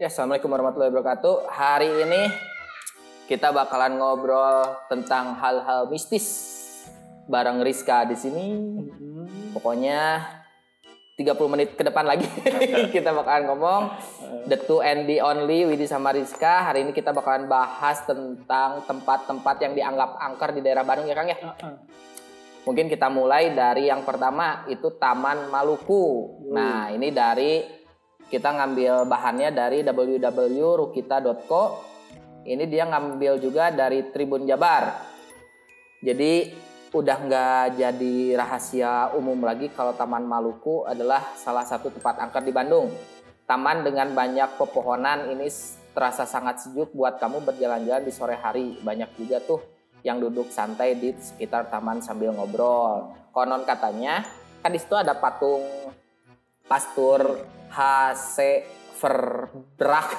Ya, Assalamualaikum warahmatullahi wabarakatuh. Hari ini kita bakalan ngobrol tentang hal-hal mistis bareng Rizka di sini. Pokoknya 30 menit ke depan lagi kita bakalan ngomong the two and the only Widi sama Rizka. Hari ini kita bakalan bahas tentang tempat-tempat yang dianggap angker di daerah Bandung ya Kang ya. Mungkin kita mulai dari yang pertama itu Taman Maluku. Nah, ini dari kita ngambil bahannya dari www.rukita.co. Ini dia ngambil juga dari Tribun Jabar. Jadi udah nggak jadi rahasia umum lagi kalau Taman Maluku adalah salah satu tempat angker di Bandung. Taman dengan banyak pepohonan ini terasa sangat sejuk buat kamu berjalan-jalan di sore hari. Banyak juga tuh yang duduk santai di sekitar taman sambil ngobrol. Konon katanya kan di situ ada patung Pastur H.C. Verbraak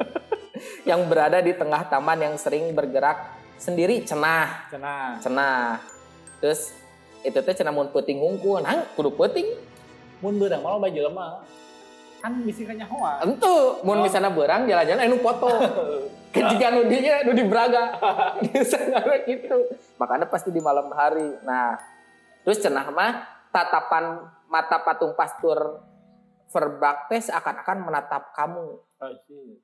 yang berada di tengah taman yang sering bergerak sendiri cenah Cenah. cenah terus itu teh cenah mun peuting hungkul nah kudu peuting Mun beurang malah baju lemah. Kan bisi ka nyahoa. entu mun Oh. misalnya berang jalan-jalan anu foto ketika nu dinya nu di Braga Biasanya gitu makanya pasti di malam hari nah terus cenah mah tatapan mata patung pastur Verbraak teh seakan-akan menatap kamu.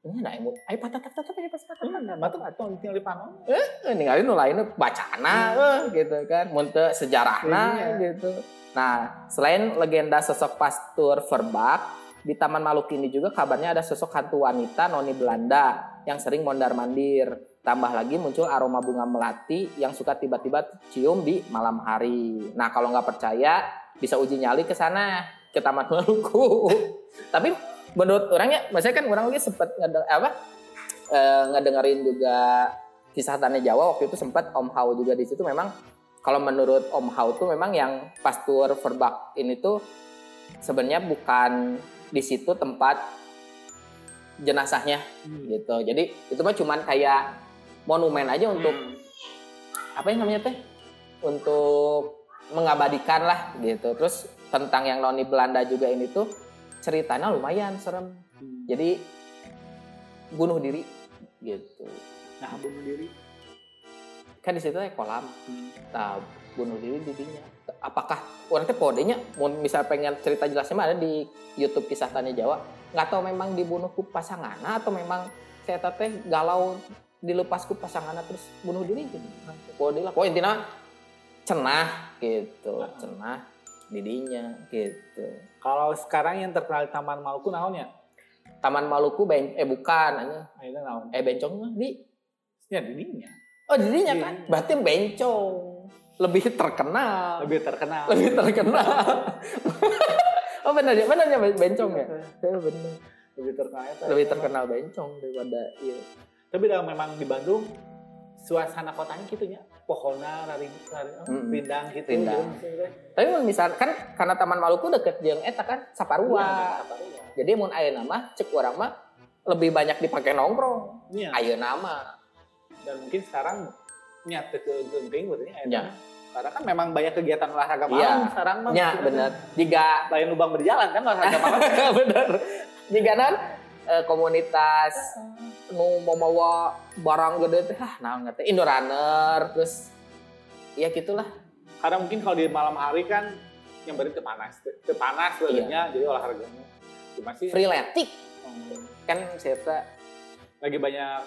Ini nah emu ayo patatap tatap ayo pas tatap Batu atuh tinggal di panon. eh ninggalin lainnya bacana eh, gitu kan. Mun teu sejarahna Iya. gitu. Nah selain legenda sosok pastur Verbraak di Taman Maluku ini juga kabarnya ada sosok hantu wanita noni Belanda yang sering mondar mandir. Tambah lagi muncul aroma bunga melati yang suka tiba-tiba cium di malam hari. Nah kalau nggak percaya bisa uji nyali ke sana ke Taman Maluku tapi menurut orangnya maksudnya kan orang lagi sempat ngede, apa eh, ngedengerin juga kisah tanah Jawa waktu itu sempat Om Hao juga di situ memang kalau menurut Om Hao tuh memang yang pastur Verbraak ini tuh sebenarnya bukan di situ tempat jenazahnya gitu. Jadi itu mah cuman kayak monumen aja untuk apa yang namanya teh? Untuk mengabadikan lah gitu. Terus tentang yang noni Belanda juga ini tuh ceritanya lumayan serem. Jadi bunuh diri gitu. Nah, bunuh diri. Kan di situ ada kolam. Nah, bunuh diri di dinya. Apakah orang teh podenya mau misal pengen cerita jelasnya mah ada di YouTube kisah tanya Jawa. Nggak tahu memang dibunuh ku pasangan atau memang saya teh galau dilepas ku pasangan terus bunuh diri gitu. Pode lah. Pokoknya intinya cenah gitu, cenah didinya gitu. Kalau sekarang yang terkenal di Taman Maluku naonnya? Taman Maluku ben eh bukan anya. Naon? eh bencong mah di Ya didinya. oh didinya Iya. kan berarti bencong lebih terkenal Lebih terkenal. lebih terkenal. oh benar ya, benar ya bencong ya. Ya benar. Lebih terkenal. eta. Lebih terkenal bencong daripada iya. Tapi dah memang di Bandung suasana kotanya gitu nya. Pohona, rari, rari, Mm-mm. rindang gitu. Rindang. gitu. Tapi misalkan kan karena Taman Maluku deket jeung eta kan Saparua. Iya, Jadi mun ayeuna mah cek urang mah lebih banyak dipakai nongkrong. Ayeuna mah. Dan mungkin sekarang nyata ke genting berarti Ya. ya. Karena kan memang banyak kegiatan olahraga Iya. malam sekarang mah. Ya bener. Jika Lain lubang berjalan kan olahraga malam. bener. Jika non eh, komunitas nu mau bawa barang gede teh ah nah nggak teh indoor runner terus ya gitulah. Karena mungkin kalau di malam hari kan yang berarti panas, itu panas badannya, jadi olahraganya. Cuma sih freeletic hmm, kan saya lagi banyak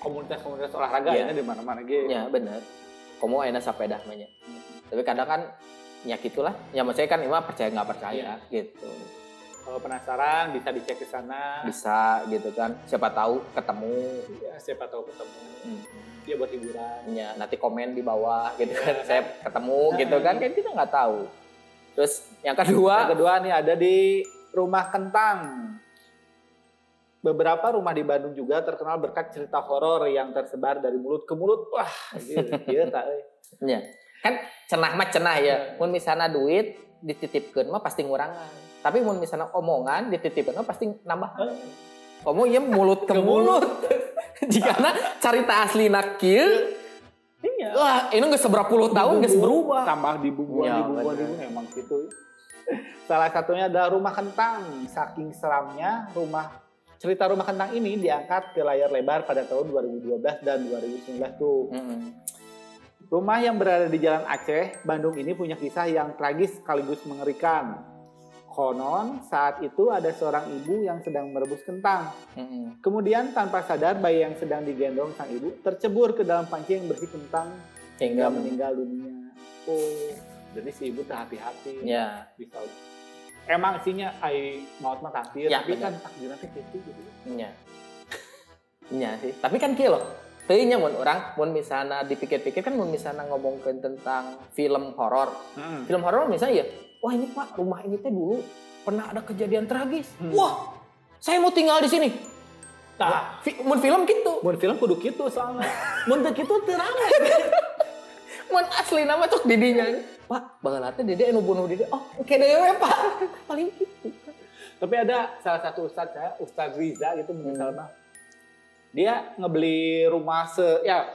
komunitas-komunitas olahraga Iya. ya di mana-mana gitu. ya bener. Kamu enak sepeda namanya tapi kadang kan ya gitulah. Ya maksudnya kan Ima percaya nggak percaya gitu Kalau penasaran bisa dicek ke sana. bisa gitu kan siapa tahu ketemu Ya, siapa tahu ketemu. Hmm. Dia buat hiburan. ya nanti komen di bawah gitu kan Iya. saya ketemu gitu kan kan kita nggak tahu terus yang kedua Yang kedua nih ada di Rumah Kentang. Beberapa rumah di Bandung juga terkenal berkat cerita horor yang tersebar dari mulut ke mulut. Wah, gitu. Iya, tak. Ya. Kan cenah mah cenah ya. Mun misalnya duit dititipkeun mah pasti ngurangan. Tapi mun misalnya omongan dititipkeun mah pasti nambah. Kamu ya mulut ke Ke mulut. Jika cerita asli kieu, Iya. wah ini nggak seberapa puluh tahun nggak berubah. Tambah dibumbuan, Ya, dibumbuan, bener. dibumbuan. Emang gitu. Salah satunya adalah rumah kentang. Saking seramnya, rumah cerita rumah kentang ini diangkat ke layar lebar pada tahun 2012 dan 2019 tuh. Mm-mm. Rumah yang berada di Jalan Aceh, Bandung ini punya kisah yang tragis sekaligus mengerikan. Konon, saat itu ada seorang ibu yang sedang merebus kentang. Mm-mm. Kemudian tanpa sadar bayi yang sedang digendong sang ibu tercebur ke dalam panci yang bersih kentang hingga meninggal dunia. Oh, jadi si ibu hati-hati. Ya, Bisa. Emang isinya ai maut mah takdir, Ya, tapi benar. kan takdirnya gitu gitu. nya. Nya sih. Tapi kan kieu loh. Teuing nya mun orang mun misalnya dipikir-pikir kan mun misalnya ngomongkeun tentang film horor. Hmm. Film horor misalnya ya, wah ini Pak, rumah ini teh dulu pernah ada kejadian tragis. Hmm. Wah, saya mau tinggal di sini. Tah, Fi- Mun film gitu. mun film kudu gitu soalnya. mun teu kitu teu rame. Mun asli nama cok didinya. Pak, bageula teh dede anu bunuh dede. Oh, oke dewe Pak. Paling gitu. Tapi ada salah satu ustadz saya, Ustadz Riza gitu misalnya. Dia ngebeli rumah se ya,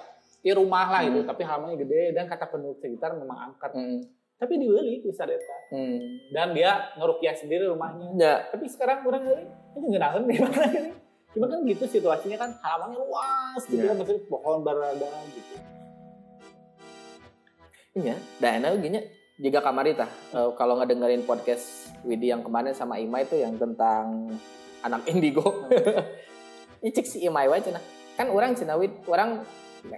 ya rumah lah gitu, Hmm. tapi halamannya gede dan kata penduduk sekitar memang angkat. Hmm. Tapi dibeli Ustadz Eta. Hmm. Dan dia ngerukiah sendiri rumahnya. Ya, Tapi sekarang orang ini nggak nahan di mana ini. Cuma kan gitu situasinya kan halamannya luas gitu Ya. kan, maksudnya pohon berada gitu. Iya, dan enak gini juga kamari tah eh, kalau ngedengerin podcast Widi yang kemarin sama Ima itu yang tentang anak indigo. Ini cek si Ima wae cenah. Kan orang Wid, orang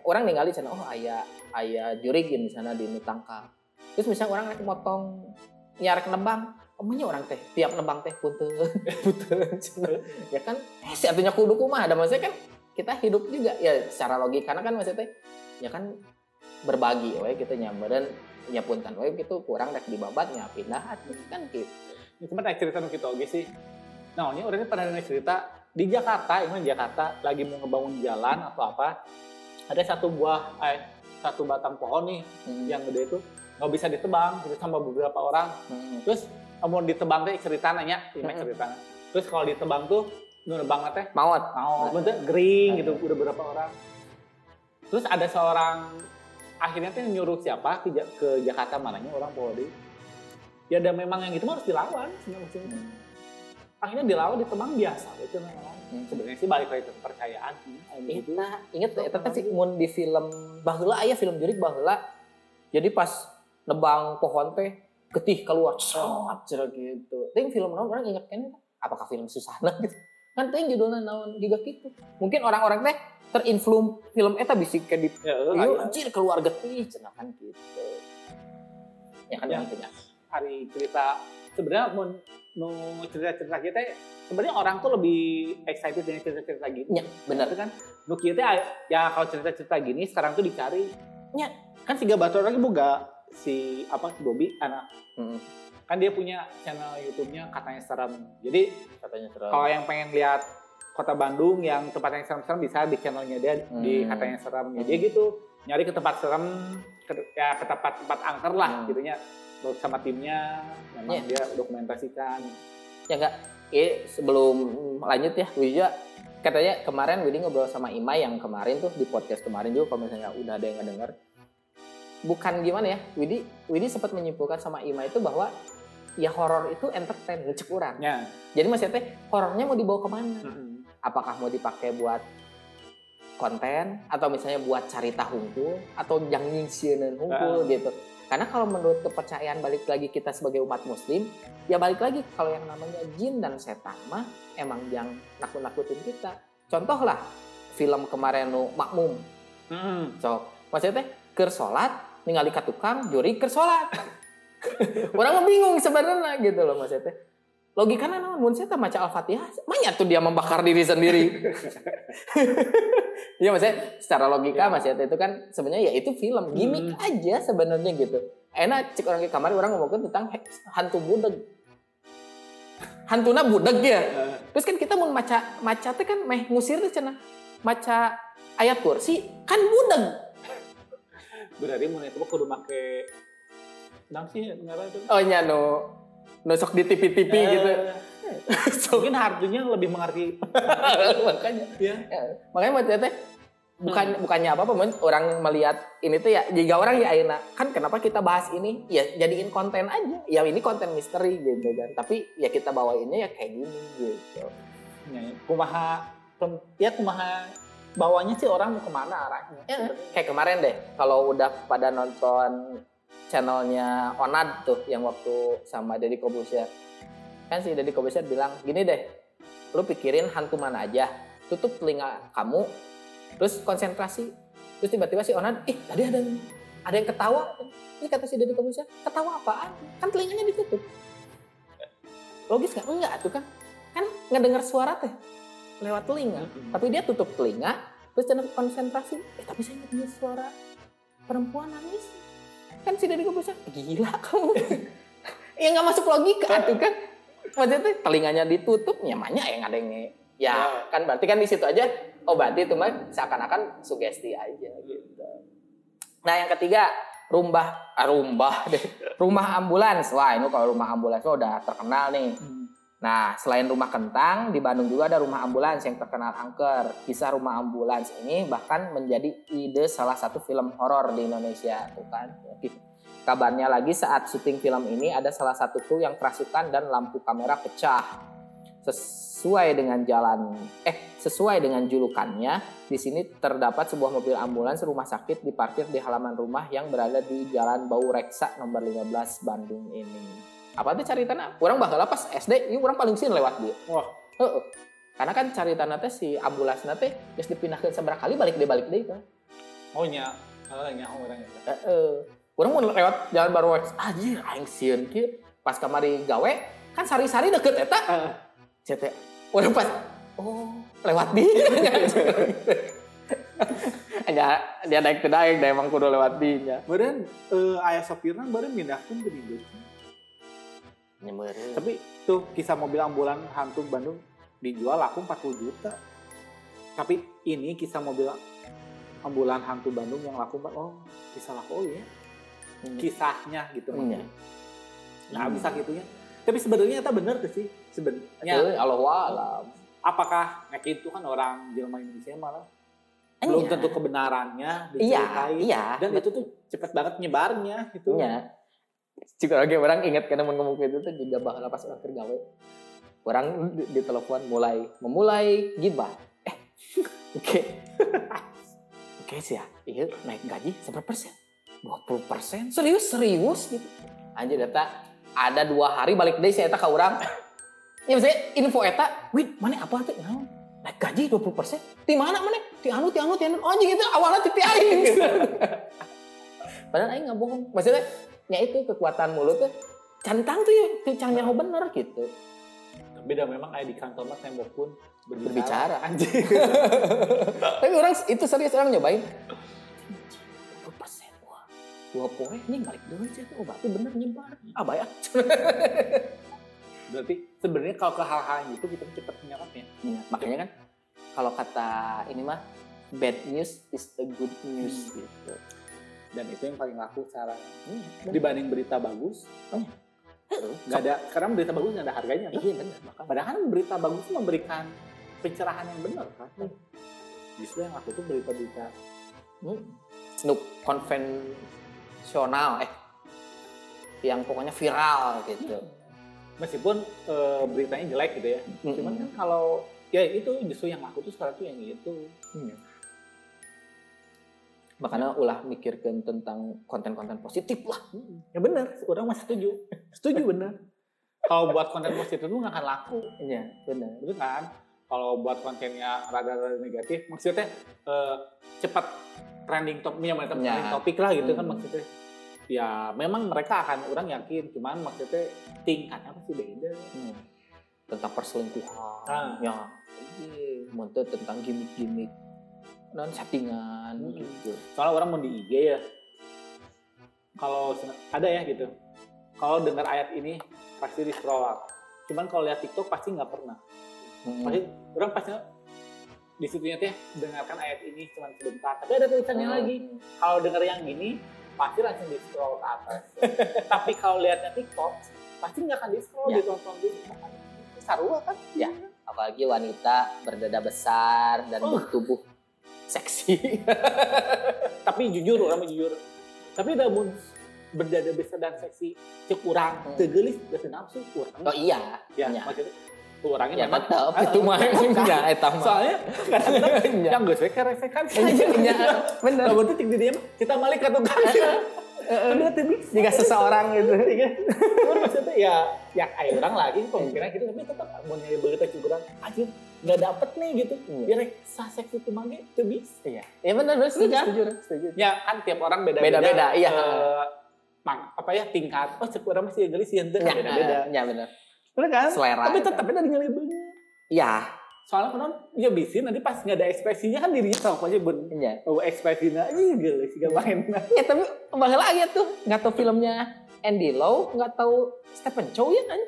orang ningali cenah oh aya aya jurigin di sana di nu tangkal. Terus misalnya orang rek motong nyarek nebang, omanya orang teh tiap nebang teh punten punten cenah. Ya kan eh si atunya kudu kumaha ada maksudnya kan kita hidup juga ya secara logika karena kan maksudnya teh ya kan berbagi we kita nyamperin nyapunten we gitu kurang rek dibabat nya pindah kan gitu Ini cuma ada cerita nu kita oge sih. Nah, ini orangnya pernah dengar cerita di Jakarta, ini di Jakarta lagi mau ngebangun jalan atau apa. Ada satu buah eh satu batang pohon nih Hmm. yang gede itu nggak bisa ditebang gitu sama beberapa orang. Hmm. Terus mau ditebang teh cerita nanya, ini Mm-mm. cerita. Terus kalau ditebang tuh nu nebang teh maut mau bentuk gering gitu udah beberapa orang. Terus ada seorang akhirnya tuh nyuruh siapa ke, ke Jakarta mananya orang Polri. Ya dan memang yang itu harus dilawan sebenarnya. Hmm. Akhirnya dilawan ditebang biasa itu memang. Hmm. Sebenarnya sih balik lagi ke kepercayaan. Gitu. Eta inget eta teh sih mun di film baheula aya film jurig baheula. Jadi pas nebang pohon teh getih keluar cerot cerot gitu. Ting film naon orang inget kan apakah film Susana gitu. Kan ting judulnya naon juga gitu. Mungkin orang-orang teh terinflum film eta bisi ke di Ya, Iya, anjir keluar getih cenah kan gitu. Ya kan Ya. gitu ya. hari cerita sebenarnya mau nu cerita-cerita kita sebenarnya orang tuh lebih excited dengan cerita-cerita gini. Ya, benar. Itu kan nu kieu teh ya kalau cerita-cerita gini sekarang tuh dicari. Ya. Kan si Gabator lagi boga si apa si Bobby anak Hmm. kan dia punya channel YouTube-nya katanya serem. Jadi Katanya serem. kalau yang pengen lihat kota Bandung yang tempatnya serem-serem bisa di channelnya dia di Hmm. katanya serem. Ya, dia gitu nyari ke tempat serem ke, ya ke tempat-tempat angker lah Hmm. gitunya sama timnya memang Iya. dia dokumentasikan. Ya enggak. Eh sebelum lanjut ya, Wija katanya kemarin Widi ngobrol sama Ima yang kemarin tuh di podcast kemarin juga kalau misalnya udah ada yang ngedenger. Bukan gimana ya, Widi Widi sempat menyimpulkan sama Ima itu bahwa ya horor itu entertain, ngecek urang. Ya. Jadi maksudnya teh horornya mau dibawa ke mana? Mm-mm. Apakah mau dipakai buat konten atau misalnya buat cari hungkul atau yang nyingsieuneun hungkul Ah. gitu. Karena kalau menurut kepercayaan balik lagi kita sebagai umat muslim, ya balik lagi kalau yang namanya jin dan setan mah emang yang nakut-nakutin kita. Contoh lah film kemarin nu Makmum. Mm-mm. Sok, maksudnya teh keur salat ningali ka tukang juri keur salat. Orang mah bingung sebenarnya gitu loh maksudnya teh. Logikanya naon mun saya maca Al-Fatihah, manya tuh dia membakar diri sendiri. Iya maksudnya secara logika Ya. Mas Yata itu kan sebenarnya ya itu film gimmick Hmm. aja sebenarnya gitu. Enak cek orang ke kamar orang ngomongin tentang hantu budeg. Hantuna budeg ya. Terus kan kita mau maca maca teh kan meh ngusir teh cenah. Maca ayat kursi kan budeg. Berarti mun itu kudu make Naon sih ngaran itu? Oh nya no. Nusuk di TV-TV Eh, gitu. So, Mungkin hartunya lebih mengerti. makanya. Ya. Ya, makanya buat teh bukan bukannya apa apa orang melihat ini tuh ya jika orang ya Aina. Kan kenapa kita bahas ini? Ya jadiin konten aja. Ya ini konten misteri gitu kan. Tapi ya kita bawainnya ya kayak gini gitu. Ya, kumaha ya kumaha bawahnya sih orang mau ke mana arahnya. Ya, kayak kemarin deh, kalau udah pada nonton channelnya Onad tuh yang waktu sama Deddy Kobusier. Kan si Deddy Kobusier bilang, gini deh, lu pikirin hantu mana aja, tutup telinga kamu, terus konsentrasi. Terus tiba-tiba si Onad, ih tadi ada ada yang ketawa. Ini kata si Deddy Kobusier, ketawa apaan? Kan telinganya ditutup. Logis nggak? Enggak tuh kan. Kan ngedengar suara teh lewat telinga. Mm-mm. Tapi dia tutup telinga, terus jangan konsentrasi. Eh tapi saya dengar suara perempuan nangis. Kan si Deddy Kobusier, gila kamu. ya nggak masuk logika tuh kan. Maksudnya telinganya ditutup, nyamannya yang ada yang ya Ya. kan berarti kan di situ aja oh berarti itu mah seakan-akan sugesti aja gitu. Nah yang ketiga rumbah ah, rumbah deh rumah ambulans wah ini kalau rumah ambulans udah terkenal nih Hmm. Nah, selain rumah kentang, di Bandung juga ada rumah ambulans yang terkenal angker. Kisah rumah ambulans ini bahkan menjadi ide salah satu film horor di Indonesia, tuh kan. Kabarnya lagi saat syuting film ini ada salah satu kru yang kerasukan dan lampu kamera pecah. Sesuai dengan jalan eh sesuai dengan julukannya, di sini terdapat sebuah mobil ambulans rumah sakit diparkir di halaman rumah yang berada di Jalan Bau Reksa nomor 15 Bandung ini apa tuh cari tanah orang bakal pas SD ini orang paling sih lewat dia. Wah. Heeh. karena kan cari tanah teh si ambulans teh geus dipindahkeun seberapa kali balik deh balik deh kan Oh nya, eh nya orang ya. Heeh. orang mau lewat jalan baru anjir aing sieun kieu pas kamari gawe kan sari-sari deket eta. Eh, CT orang pas oh lewat di. Anya dia naik ke dah emang kudu lewat di nya. Beren eh, ayah sopirna beren pindahkan ke Tapi tuh kisah mobil ambulan hantu Bandung dijual laku 40 juta. Tapi ini kisah mobil ambulan hantu Bandung yang laku oh kisah laku oh ya kisahnya gitu Iya. Nah Hmm. bisa gitunya. Tapi sebenarnya itu bener tuh sih sebenarnya. Allah alam. Apakah nek itu kan orang Jelma Indonesia malah belum Iya. tentu kebenarannya Iya, diceritain. iya. Dan itu tuh cepet banget nyebarnya gitu. Iya. Juga lagi orang ingat karena ngomong gitu tuh juga bakal pas orang kergawe. Orang di, telepon mulai memulai gibah. Eh, oke. oke sih ya. Iya, naik gaji seberapa persen? 20 persen? Serius? Serius gitu. Anjir data ada dua hari balik deh saya ke orang. Ya maksudnya info eta, wih mana apa tuh? Nah, naik gaji 20 persen? Di mana mana? Di anu, di anu, di anu. Anjing itu awalnya di aing. Padahal aing nggak bohong. Maksudnya ya itu kekuatan mulut tuh cantang tuh ya, tuh can nyaho bener gitu. Beda memang kayak di kantor mah tembok pun berbicara. Berbicara. Anjing. Tapi orang itu serius orang nyobain. 20 persen wah. Dua poe nih balik dulu sih oh berarti bener nyebar. Ah bayar. Berarti sebenarnya kalau ke hal-hal gitu kita cepat menyerapnya. Iya, makanya kan kalau kata ini mah bad news is a good news Hmm. gitu. Dan itu yang paling laku sekarang. Iya, bener. Dibanding berita bagus, Heeh. nggak ada karena berita bagus nggak ada harganya. Kan? Iya makanya. Padahal berita bagus itu memberikan pencerahan yang benar kan. Hmm. Justru yang laku tuh berita-berita Hmm. Nu konvensional eh yang pokoknya viral gitu. meskipun eh, beritanya jelek gitu ya. Cuman kan kalau ya itu justru yang laku tuh sekarang tuh yang itu. Makanya ulah mikirkan tentang konten-konten positif lah. Ya benar, orang masih setuju. Setuju benar. Kalau buat konten positif itu nggak akan laku, Iya benar. betul kan? Kalau buat kontennya rada-rada negatif, maksudnya eh, cepat trending top, ya, macam Ya. trending topik lah gitu kan Hmm. maksudnya. Ya memang mereka akan orang yakin, cuman maksudnya tingkatnya pasti beda. Hmm. Tentang perselingkuhan. Ah. Ya. Iya. Muntah tentang gimmick-gimmick non settingan Hmm. gitu. Soalnya orang mau di IG ya, kalau ada ya gitu. Kalau dengar ayat ini pasti di scroll up. Cuman kalau lihat TikTok pasti nggak pernah. Hmm. Pasti orang pasti di situnya teh dengarkan ayat ini cuma sebentar. Tapi ada tulisannya Hmm. lagi. Kalau dengar yang gini pasti langsung di scroll ke atas. Tapi kalau lihatnya TikTok pasti nggak akan di scroll, Ya. ditonton dulu. Sarua kan? Ya. Apalagi wanita berdada besar dan Uh. bertubuh seksi. Tapi jujur orang jujur. Tapi namun berdada besar dan seksi cek kurang Hmm. tegelis gak nafsu kurang oh iya. ya Iya. maksudnya orangnya Ya memang tetap Ah, itu mah ya eta mah. soalnya kadang-kadang Nya. yang gue suka resekan Nya, bener. Lalu itu cek di dia mah, kita balik ke tukang. Tuh bisa. Jika seseorang gitu. Cuman maksudnya ya, ya ayo orang lagi pemikiran gitu, tapi tetap mau nyari begitu cukuran, aja nggak dapet nih gitu. Iya. Biar sasek itu mangge itu bisa. Iya. Ya benar, benar setuju, Iya kan? setuju, setuju. Ya kan tiap orang beda-beda. Beda-beda, iya. eh, mak- apa ya tingkat, oh cek orang masih gelis ya ente Ya, beda-beda. Ya benar. Bener kan? Selera. Tapi tetap ada nyari banget. Ya, Soalnya kan ya bisa nanti pas nggak ada ekspresinya kan dirinya tahu aja ben. iya. Oh ekspresinya, ih gelis gak main. Ya tapi bahkan lagi tuh nggak tahu filmnya Andy Lau, nggak tahu Stephen Chow ya kan.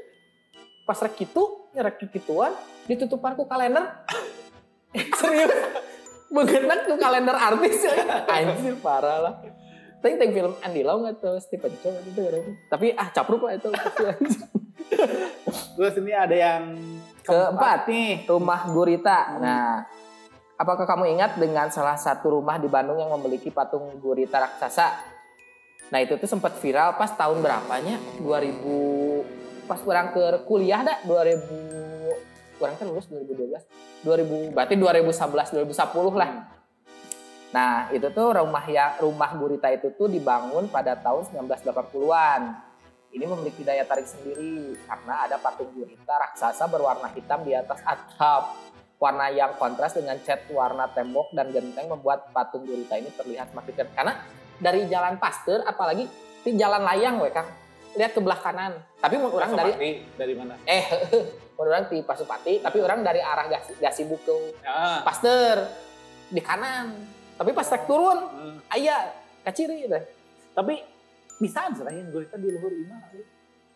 Pas rek gitu, nyerek gituan, ditutup aku kalender. Serius. Begenak tuh kalender artis ya. Anjir parah lah. Tapi tentang film Andy Lau nggak tahu Stephen Chow itu berarti. Tapi ah capruk lah itu. Terus ini ada yang Keempat. nih. Rumah Gurita. Nah, apakah kamu ingat dengan salah satu rumah di Bandung yang memiliki patung gurita raksasa? Nah, itu tuh sempat viral pas tahun berapanya? 2000 pas orang ke kuliah dah 2000 orang kan lulus 2012. 2000 berarti 2011 2010 lah. Nah, itu tuh rumah ya rumah gurita itu tuh dibangun pada tahun 1980-an. Ini memiliki daya tarik sendiri karena ada patung gurita raksasa berwarna hitam di atas atap. Warna yang kontras dengan cat warna tembok dan genteng membuat patung gurita ini terlihat semakin keren. Karena dari jalan Pasteur apalagi di jalan layang we Kang. Lihat ke belah kanan. Tapi mun orang dari dari mana? eh mun orang di Pasupati, tapi orang dari arah Gas, Gasibu ke Ya. Pasteur di kanan. Tapi pas trek turun, Hmm. aya kaciri deh. Tapi bisa sih yang gue di luhur imah.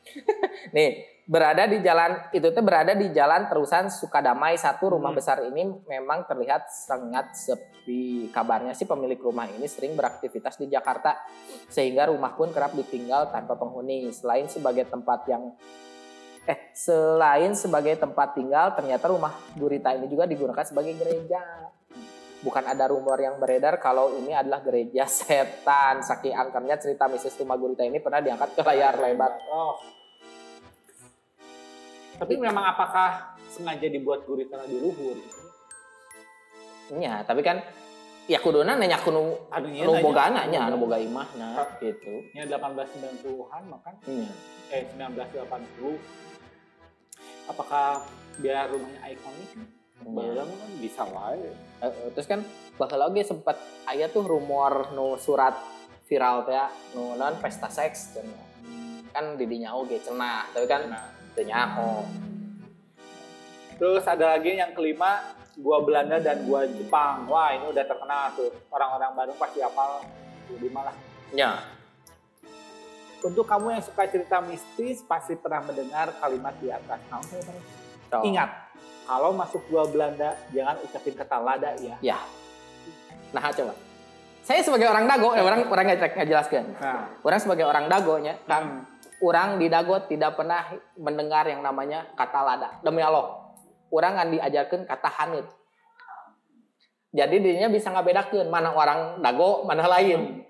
Nih, berada di jalan itu tuh berada di jalan terusan Sukadamai satu rumah Hmm. besar ini memang terlihat sangat sepi. Kabarnya sih pemilik rumah ini sering beraktivitas di Jakarta sehingga rumah pun kerap ditinggal tanpa penghuni. Selain sebagai tempat yang eh selain sebagai tempat tinggal, ternyata rumah Gurita ini juga digunakan sebagai gereja. Bukan ada rumor yang beredar kalau ini adalah gereja setan. Saking angkernya cerita mistis rumah Gurita ini pernah diangkat ke layar lebar. Oh. Tapi memang apakah sengaja dibuat gurita di luhur? Iya, tapi kan ya kuduna nanya Aduhnya nu nanya. boga nanya, nu boga imah nah gitu. Nya 1890-an makan Iya. eh 1980. Apakah biar rumahnya ikonik? Mah kan bisa wae. Eh, terus kan bakal lagi sempat aya tuh rumor nu surat viral teh nu non pesta seks cenah. kan didinya oge cenah, tapi kan Nah, teu nyaho. Terus ada lagi yang kelima, gua Belanda dan gua Jepang. Wah, ini udah terkenal tuh. Orang-orang Bandung pasti hafal. Di malah. Nya. Untuk kamu yang suka cerita mistis, pasti pernah mendengar kalimat di atas. Nah, So, ingat, kalau masuk gua Belanda, jangan ucapin kata lada ya. Ya. Nah, coba. Saya sebagai orang dago, ya orang orang nggak jelaskan. Nah, Orang sebagai orang dagonya, kan orang di Dago tidak pernah mendengar yang namanya kata lada. Demi Allah. Orang kan diajarkan kata hanut. Jadi dirinya bisa ngabedakeun mana orang Dago, mana lain.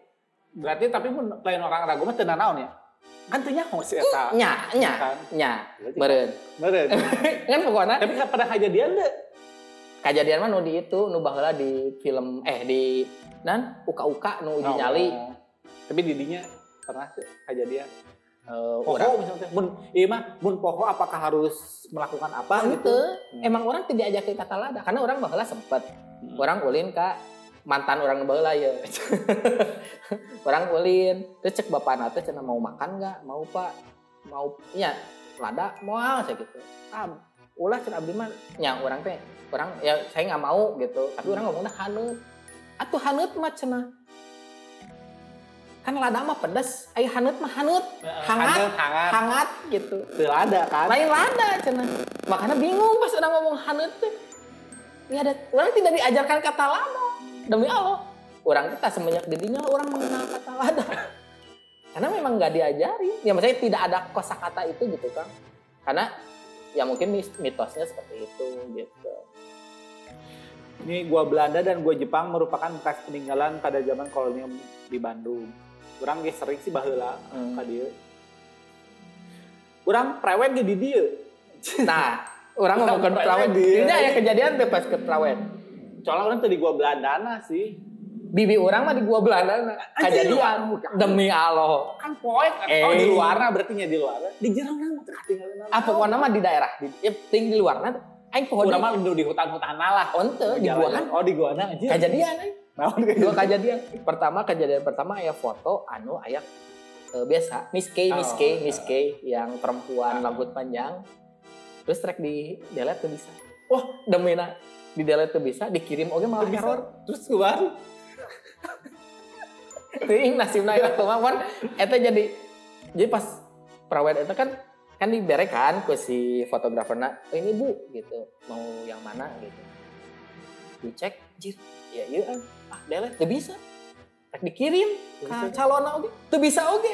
berarti tapi mun lain orang ragu mah teu naon ya. Kan teu nyaho si eta. Nya, nya, Kan? nya. Beureun. Bener. kan pokoknya tapi kan pernah kejadian deh. kejadian mah nu di itu, nu baheula di film eh di nan uka-uka nu uji nyali. Oh. Tapi didinya pernah tuh kejadian. Eh, Poho urang misalnya, mun, iya mah, mun poho apakah harus melakukan apa Gitu. gitu? Emang orang tidak ajakin kata lada karena orang baheula sempet. Hmm. Orang ulin ka mantan orang baheula ya. orang ulin, terus cek bapak nate cenah mau makan nggak? Mau pak? Mau iya lada moal saya gitu. Ah, ulah cenah abdi mah nya orang teh orang ya saya nggak mau gitu. Tapi orang ngomongnya haneut. Atuh haneut mah cenah. Kan lada mah pedas, aya haneut mah haneut, hangat, Hangat, hangat. hangat gitu. Teu ada kan? lain lada cenah. Makanya bingung pas orang ngomong haneut teh ya ada orang tidak diajarkan kata lada. Demi Allah. Orang kita semenjak didinya orang mengenal kata lada. Karena memang nggak diajari. Ya maksudnya tidak ada kosakata itu gitu kan. Karena ya mungkin mitosnya seperti itu gitu. Ini gua Belanda dan gua Jepang merupakan bekas peninggalan pada zaman kolonial di Bandung. Orang ge sering sih baheula Hmm. ka dieu. Urang prewed ge di dieu. nah orang prawet dia. ini aya kejadian teh pas ke prawet Soalnya orang tadi gua Belandana sih. bibi orang mah di gua Belanda kejadian demi Allah Kan poek. Eh. Oh di luarna berarti nya di luar. Di jerang nama teh katinggalin apa pokoknya mah di daerah di ya, ting di luar nanti aing pohon Udah mah di hutan-hutan lah. onte di gua kan Oh di gua anjir. kejadian aing. Naon dua kejadian. Pertama kejadian pertama aya foto anu aya eh, biasa. Miss K Miss K Oh. Miss K yang perempuan rambut panjang. Terus trek di delete tuh bisa. Wah demi na di delete tuh bisa dikirim oke malah Bisa. error. Terus keluar. Ting nasibna ya tuh mah eta jadi jadi pas perawat itu kan kan diberek kan ke si fotograferna oh, ini bu gitu. Mau yang mana? gitu dicek jir ya iya kan ah delete tuh bisa Rek dikirim ke Bisa. calon oke tuh bisa oke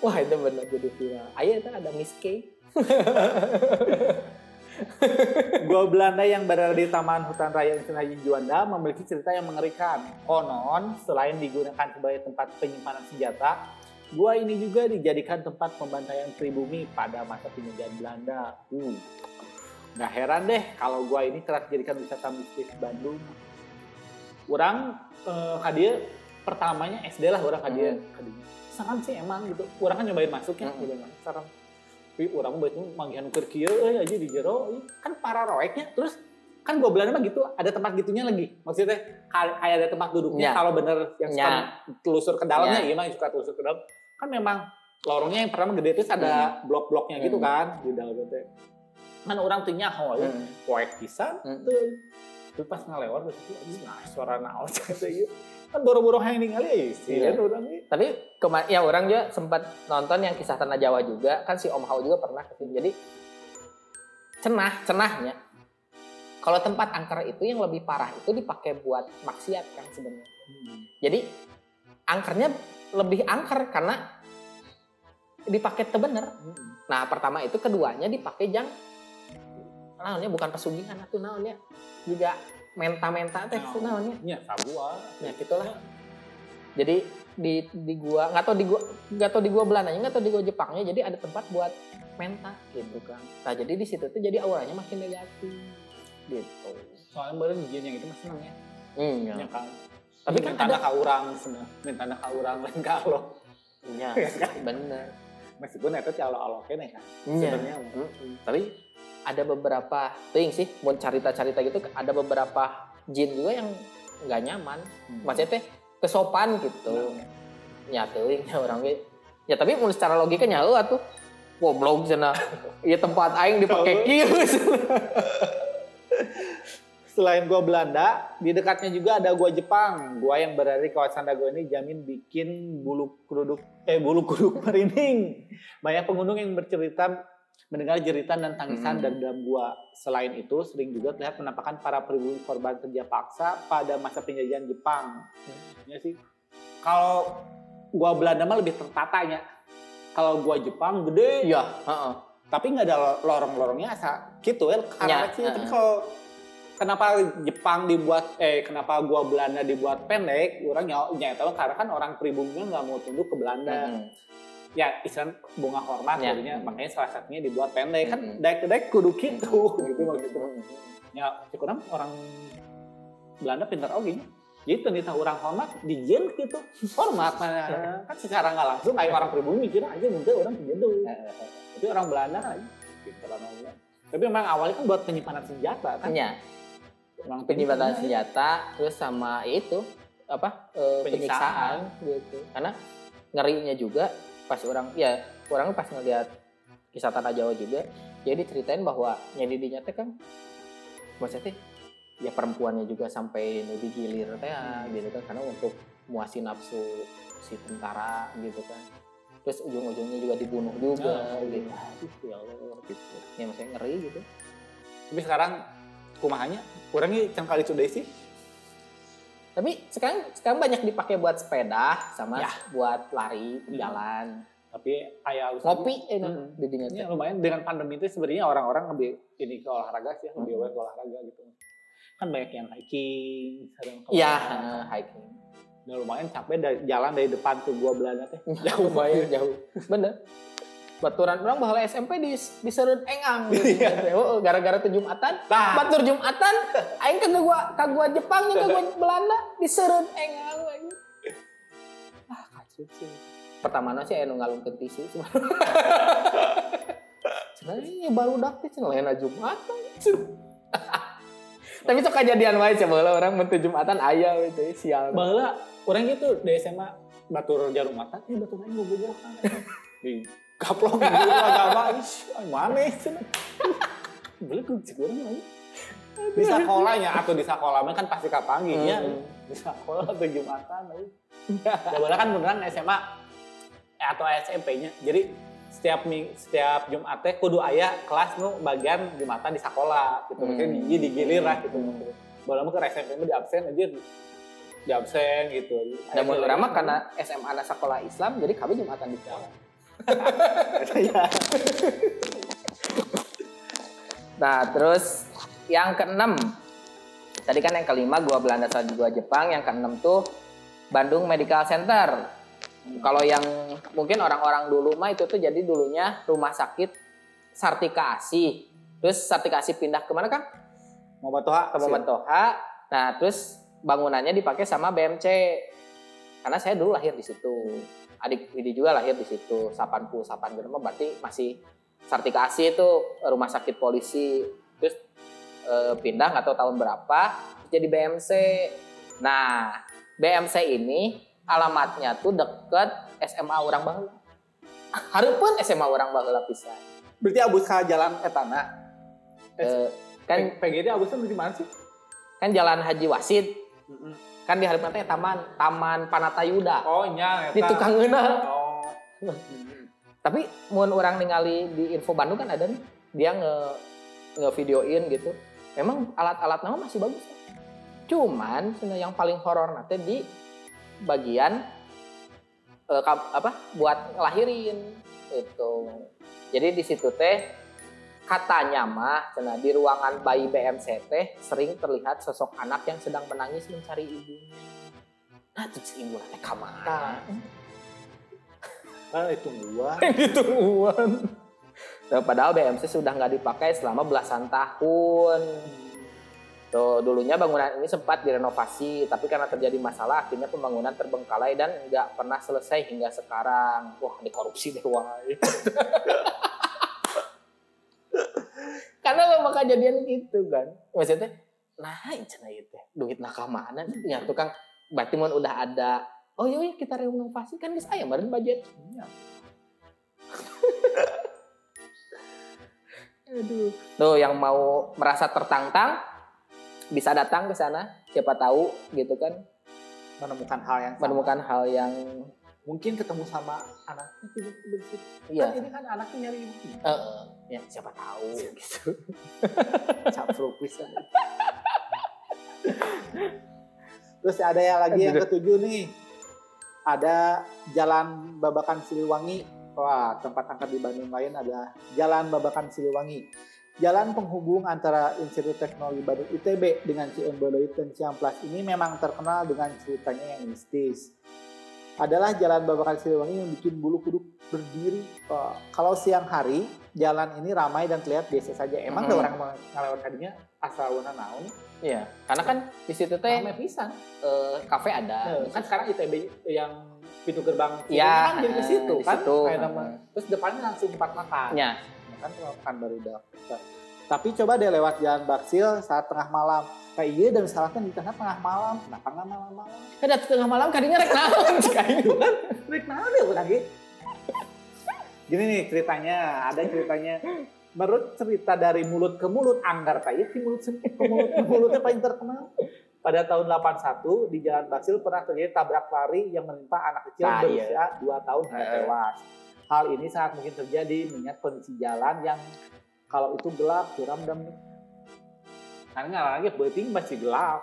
wah itu bener jadi viral ayo itu ada Miss K Gua Belanda yang berada di Taman Hutan Raya Internasional Juanda memiliki cerita yang mengerikan. Konon, selain digunakan sebagai tempat penyimpanan senjata, gua ini juga dijadikan tempat pembantaian pribumi pada masa penjajahan Belanda. Uh. Nggak heran deh kalau gua ini kerap dijadikan wisata mistis Bandung. Orang eh, hadir pertamanya SD lah orang hadir. Hadirnya. Serem sih emang gitu. Orang kan nyobain masuk ya. Hmm. gitu kan. Serem tapi orang mah itu manggihan kieu euy aja di jero kan para roeknya terus kan gua Belanda mah gitu ada tempat gitunya lagi maksudnya kayak ada tempat duduknya Ya. kalau bener yang suka Ya. telusur ke dalamnya Ya. iya mah yang suka telusur ke dalam kan memang lorongnya yang pertama gede terus ada blok-bloknya gitu Hmm. kan di dalam kan orang tuh nyaho ya Hmm. poek pisan Hmm. tuh terus pas ngelewat terus itu nah suara naon gitu ieu. kan boro-boro hayang ningali ya sih Iya. orang ini Tapi kema ya orang juga sempat nonton yang kisah tanah Jawa juga kan si Om Hao juga pernah ke sini. Jadi cenah cenahnya kalau tempat angker itu yang lebih parah itu dipakai buat maksiat kan sebenarnya. Jadi angkernya lebih angker karena dipakai teu bener. Nah pertama itu keduanya dipakai jang naonnya? Bukan pesugihan atau naonnya? Juga menta-menta teh Naon. naonnya? Ya sabua ya gitulah. Jadi di di gua nggak tau di gua nggak tau di gua Belanda nggak tau di gua Jepangnya jadi ada tempat buat menta gitu kan. Nah jadi di situ tuh jadi auranya makin negatif gitu. Soalnya baru jin yang itu mah seneng ya. Hmm, ya kan? Tapi kan ada- ka urang seneng. Minta ka urang lain ka Allah iya bener. Meskipun itu Allah Allah kene kan Iya. sebenarnya. Tapi ada beberapa ting sih mau cerita-cerita gitu ada beberapa jin juga yang nggak nyaman. Maksudnya teh kesopan gitu. Nyatuin ya orang ge. ya tapi mun secara logika nyaho atuh goblok cenah. Ieu tempat aing dipake kieu. Selain gua Belanda, di dekatnya juga ada gua Jepang. Gua yang berada di kawasan Dago ini jamin bikin bulu kuduk eh bulu kuduk merinding. Banyak pengunjung yang bercerita mendengar jeritan dan tangisan Hmm. dari dalam gua. Selain itu, sering juga terlihat penampakan para pribumi korban kerja paksa pada masa penjajahan Jepang. Ya sih. Kalau gua Belanda mah lebih tertatanya. Kalau gua Jepang gede, iya heeh tapi nggak ada lorong-lorongnya asa gitu ya karena Ya, sih tapi heeh. kalau kenapa Jepang dibuat eh kenapa gua Belanda dibuat pendek orang nyawa nyata karena kan orang pribumi nggak mau tunduk ke Belanda Mm-mm. Ya istilah bunga hormat Ya. jadinya. Makanya salah satunya dibuat pendek. Kan Mm-mm. daek daek kudu gitu gitu Mm-mm. maksudnya ya cukup orang Belanda pintar oke gitu nih tahu orang hormat di jen gitu. Hormat mana? Kan secara nggak langsung kayak orang pribumi mikir aja mungkin orang penjedo tapi orang Belanda aja gitu lah namanya. Tapi memang awalnya kan buat penyimpanan senjata kan? Iya, Memang penyimpanan senjata terus sama itu apa eh, Penyiksaan. penyiksaan gitu. Karena ngerinya juga pas orang ya orang pas ngeliat kisah tanah Jawa juga jadi ceritain bahwa yang didinya teh kan maksudnya ya perempuannya juga sampai nu digilir teh gitu kan karena untuk muasin nafsu si tentara gitu kan. Terus ujung-ujungnya juga dibunuh juga Ah, gitu. Ya Allah gitu. Ya maksudnya ngeri gitu. Tapi sekarang kumahanya orangnya can kali sudah sih Tapi sekarang sekarang banyak dipakai buat sepeda sama Ya. buat lari jalan tapi kayak ngopi eh, Hmm. di dinya ini teh. lumayan dengan pandemi itu sebenarnya orang-orang lebih ini ke olahraga sih lebih Hmm. aware ke olahraga gitu kan banyak yang hiking sering ke Iya, hiking. Udah lumayan capek dari jalan dari depan ke gua Belanda teh Jauh banget jauh. Bener. Baturan orang bahala SMP di diseret engang gitu. Gara-gara tuh Jumatan, Nah. batur Jumatan, aing ke gua ka gua Jepang nih, ka gua Belanda diseret engang lagi. Ah, kacau sih. Pertama sih anu ngalungkeun tisu cuma. Sebenarnya baru dakti cenah lain Jumatan. Tapi itu kejadian wae sih baheula orang mun teu Jumatan aya we teh sial. Bahwa orang gitu di SMA batur jarum mata, eh batur aing Di kaplok guru agama, mana itu? Boleh gue cek orang lagi. Di sekolahnya atau di sekolah mah kan pasti kapanginya. Hmm. Di sekolah atau Jumatan. Ya bola kan beneran SMA eh, atau SMP-nya. Jadi setiap ming, setiap Jumat teh kudu aya kelas nu bagian Jumatan di sekolah gitu. Maksudnya Hmm. di digilir lah gitu. Bola mah ke SMP mah di absen aja di absen gitu. Dan urang mah karena SMA na sekolah Islam jadi kami Jumatan di sekolah. Iya. Nah, terus yang keenam. Tadi kan yang kelima gua Belanda sama gua Jepang, yang keenam tuh Bandung Medical Center. Kalau yang mungkin orang-orang dulu mah itu tuh jadi dulunya rumah sakit Sartika Asih. Terus Sartika Asih pindah ke mana kan? Mau batoha Ke Muhammad Toha. Nah, terus bangunannya dipakai sama BMC. Karena saya dulu lahir di situ. Adik Widi juga lahir di situ. 80 8 gitu mah berarti masih Sartika Asih itu rumah sakit polisi. Terus eh, pindah nggak tahu tahun berapa jadi BMC. Nah, BMC ini alamatnya tuh deket SMA orang baheula. Hareupeun SMA orang baheula pisan. Berarti abus ka jalan etana. Eh, kan PGD abusnya di mana sih? kan jalan Haji Wasid kan di hareupeun teh taman Taman Panatayuda. Oh nya Di tukang. Oh. Tapi mun orang ningali di info Bandung kan ada nih dia nge nge videoin gitu. Memang alat-alat nama masih bagus. ya. Cuman yang paling horor nanti di bagian eh, apa buat ngelahirin itu. Jadi di situ teh katanya mah cenah di ruangan bayi BMC teh sering terlihat sosok anak yang sedang menangis mencari ibunya. Nah, tuh si ibu teh kamana? Kan itu gua. ditungguan. Nah, padahal BMC sudah nggak dipakai selama belasan tahun. Tuh, dulunya bangunan ini sempat direnovasi, tapi karena terjadi masalah akhirnya pembangunan terbengkalai dan nggak pernah selesai hingga sekarang. Wah, dikorupsi deh wae. karena lo maka jadian gitu kan. Maksudnya, nah cenah itu duit nak mana? Ya tukang berarti mun udah ada Oh iya, iya kita renovasi kan bisa ya kemarin budget. Aduh. Tuh yang mau merasa tertantang bisa datang ke sana. Siapa tahu gitu kan Menemukan hal yang sama. menemukan hal yang mungkin ketemu sama anaknya tiba-tiba iya. Kan ini kan anaknya nyari ibu. Eh, ya siapa tahu gitu. Capruk pisan. Terus ada yang lagi yang ketujuh nih. Ada Jalan Babakan Siliwangi. Wah, tempat angkat di Bandung lain ada Jalan Babakan Siliwangi. Jalan penghubung antara Institut Teknologi Bandung ITB dengan Ciembeloit dan Ciamplas ini memang terkenal dengan ceritanya yang mistis. Adalah Jalan Babakan Siliwangi yang bikin bulu kuduk berdiri. Wah, kalau siang hari, jalan ini ramai dan terlihat biasa saja. Emang ada Mhm. orang mau ngalewat tadinya asal wana naon? Iya, karena kan di situ teh Ramai pisan. eh, kafe ada. kan sekarang ITB yang pintu gerbang Iya, kan jadi ke situ kan situ. kayak nama terus depannya langsung tempat makan Ya, kan tempat makan baru udah tapi coba deh lewat jalan Baksil saat tengah malam iya dan misalkan di tengah tengah malam. Kenapa nggak malam-malam ada tengah malam kadinya rek naon kayak gitu kan. Rek naon udah gitu gini nih ceritanya ada ceritanya. Menurut cerita dari mulut ke mulut anggar kayak di mulut ke mulut ke mulutnya paling terkenal. Pada tahun 81 di Jalan Basil pernah terjadi tabrak lari yang menimpa anak kecil Nah, berusia 2 tahun hingga Eh. tewas. Hal ini sangat mungkin terjadi mengingat kondisi jalan yang kalau itu gelap, curam dan karena nggak lagi berarti masih gelap.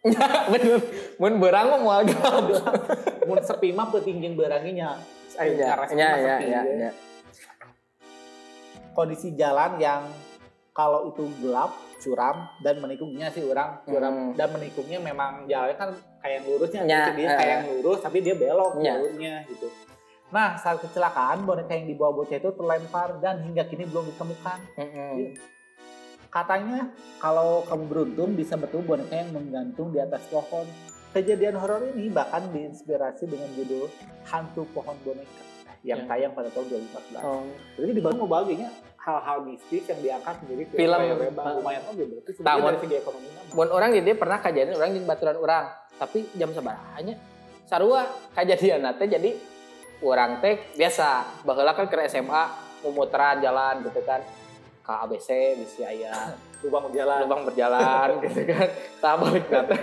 bener mun berang mah moal gelap Mun sepi mah petinggin beranginya. Ayo, ya ya ya sepi, ya, ya. ya. Kondisi jalan yang kalau itu gelap, curam dan menikungnya sih orang curam Hmm. dan menikungnya memang jalannya kan kayak yang lurusnya Ya, gitu, dia eh. kayak yang lurus tapi dia belok Ya. jalurnya gitu. Nah, saat kecelakaan boneka yang dibawa bocah itu terlempar dan hingga kini belum ditemukan. Mm-mm. Katanya kalau kamu beruntung bisa bertemu boneka yang menggantung di atas pohon. Kejadian horor ini bahkan diinspirasi dengan judul Hantu Pohon Boneka yang Ya. tayang pada tahun 2014. Oh. Jadi di Bandung mau baginya hal-hal mistis yang diangkat menjadi Film. bang lumayan oke berarti sebenarnya dari segi ekonomi. Mun orang di dia pernah kejadian orang di baturan orang, tapi jam sabaraha sarua kejadian teh jadi orang teh biasa baheula kan ke SMA mumuteran jalan gitu kan ke ABC bisa aya lubang jalan. lubang berjalan gitu kan. Tah balik nate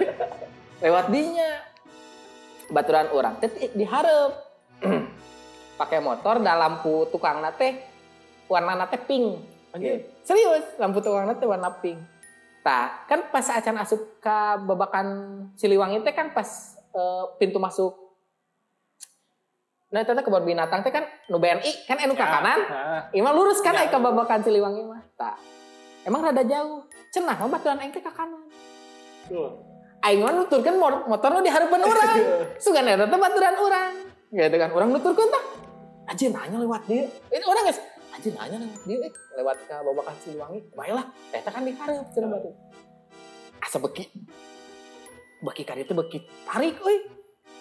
lewat dinya baturan orang. Teh di- dihareup pakai motor da lampu tukang nate. Warna nate pink. Anjir. serius lampu tukang nate warna pink. Tah kan pas acan asup ke babakan Siliwangi teh kan pas eh, pintu masuk nah itu teh kebun binatang teh kan nu BNI kan anu ke kanan Ima lurus kan Ya. ka babakan Siliwangi mah. Tah. Emang rada jauh. Cenah mah baturan aing ka kanan. tuh. Aing mah nuturkeun mo- motor nu di hareupeun urang. Sugan eta teh baturan urang. Gitu kan. Urang nuturkeun tah. Anjir nanya lewat dia. Ini orang guys. Anjir nanya lewat dia eh. lewat ka babakan Siliwangi. Baiklah, eta kan di hareup cenah batu. Asa beki. Beki ka dieu teh beki tarik euy.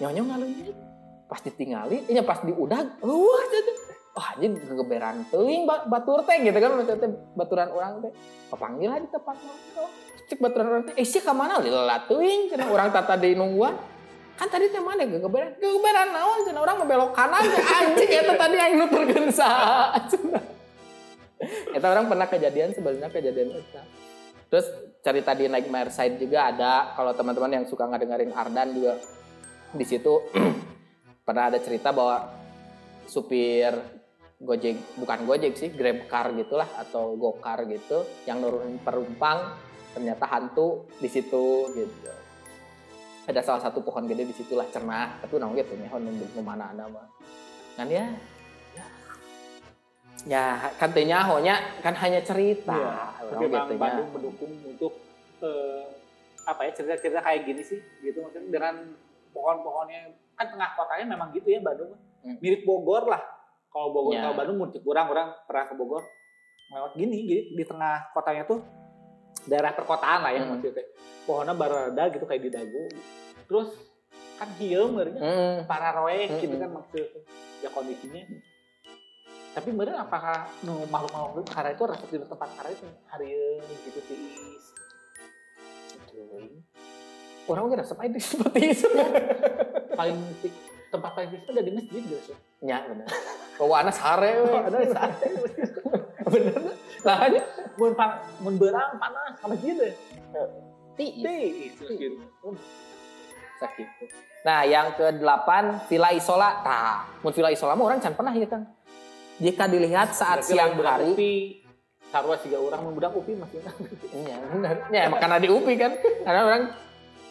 Nyonya ngalungit. Pas ditinggali, nya pas diudag, wah jadi wah anjing gegeberan teuing ba- batur teh gitu kan maksudnya baturan orang teh. Kepanggil lah di tempat ngobrol cek baturan orang teh. Eh sih ke mana lila teuing cenah orang tata di nungguan. Kan tadi teh mana gegeberan gegeberan naon cenah orang membelok kanan anjing eta tadi aing nuturkeun saha cenah eta orang pernah kejadian sebenarnya kejadian eta. Terus cerita di Nightmare Side juga ada. Kalau teman-teman yang suka ngedengerin Ardan juga di situ pernah ada cerita bahwa supir Gojek bukan Gojek sih Grab car gitulah atau Gokar gitu yang nurunin penumpang ternyata hantu di situ gitu. Ada salah satu pohon gede di situlah cernah tapi nang gitu nu nu mana ada mah kan ya ya ya kan teh nyahonya kan hanya cerita. Orang Tapi gitu. Bandung mendukung untuk eh, apa ya cerita-cerita kayak gini sih gitu maksudnya dengan pohon-pohonnya kan tengah kotanya memang gitu ya Bandung. Hmm. mirip Bogor lah. Kalau Bogor Ya. kalau Bandung muncul kurang orang pernah ke Bogor lewat gini jadi di tengah kotanya tuh daerah perkotaan lah ya Hmm. maksudnya. Pohonnya barada gitu kayak di dagu. Terus kan hieum ngerinya Hmm. para roeh Hmm. gitu kan maksudnya ya kondisinya. Tapi bener apakah nu makhluk-makhluk karena itu rasa di tempat karena itu. Hari gitu sih orang kira seperti seperti itu. Paling ti- tempat paling tinggi ada di masjid guys ya benar. Bawa anak sare. Di saat bener lah aja mun mun berang panas sama masjid deh ti itu gitu. sakit. Nah yang ke-8 Villa Isola. Nah mun Villa Isola mah orang can pernah ya kan jika dilihat saat Berarti siang hari upi sarwa tiga orang mun budak upi masih. Iya, bener. Ya, karena di UPI kan. Karena orang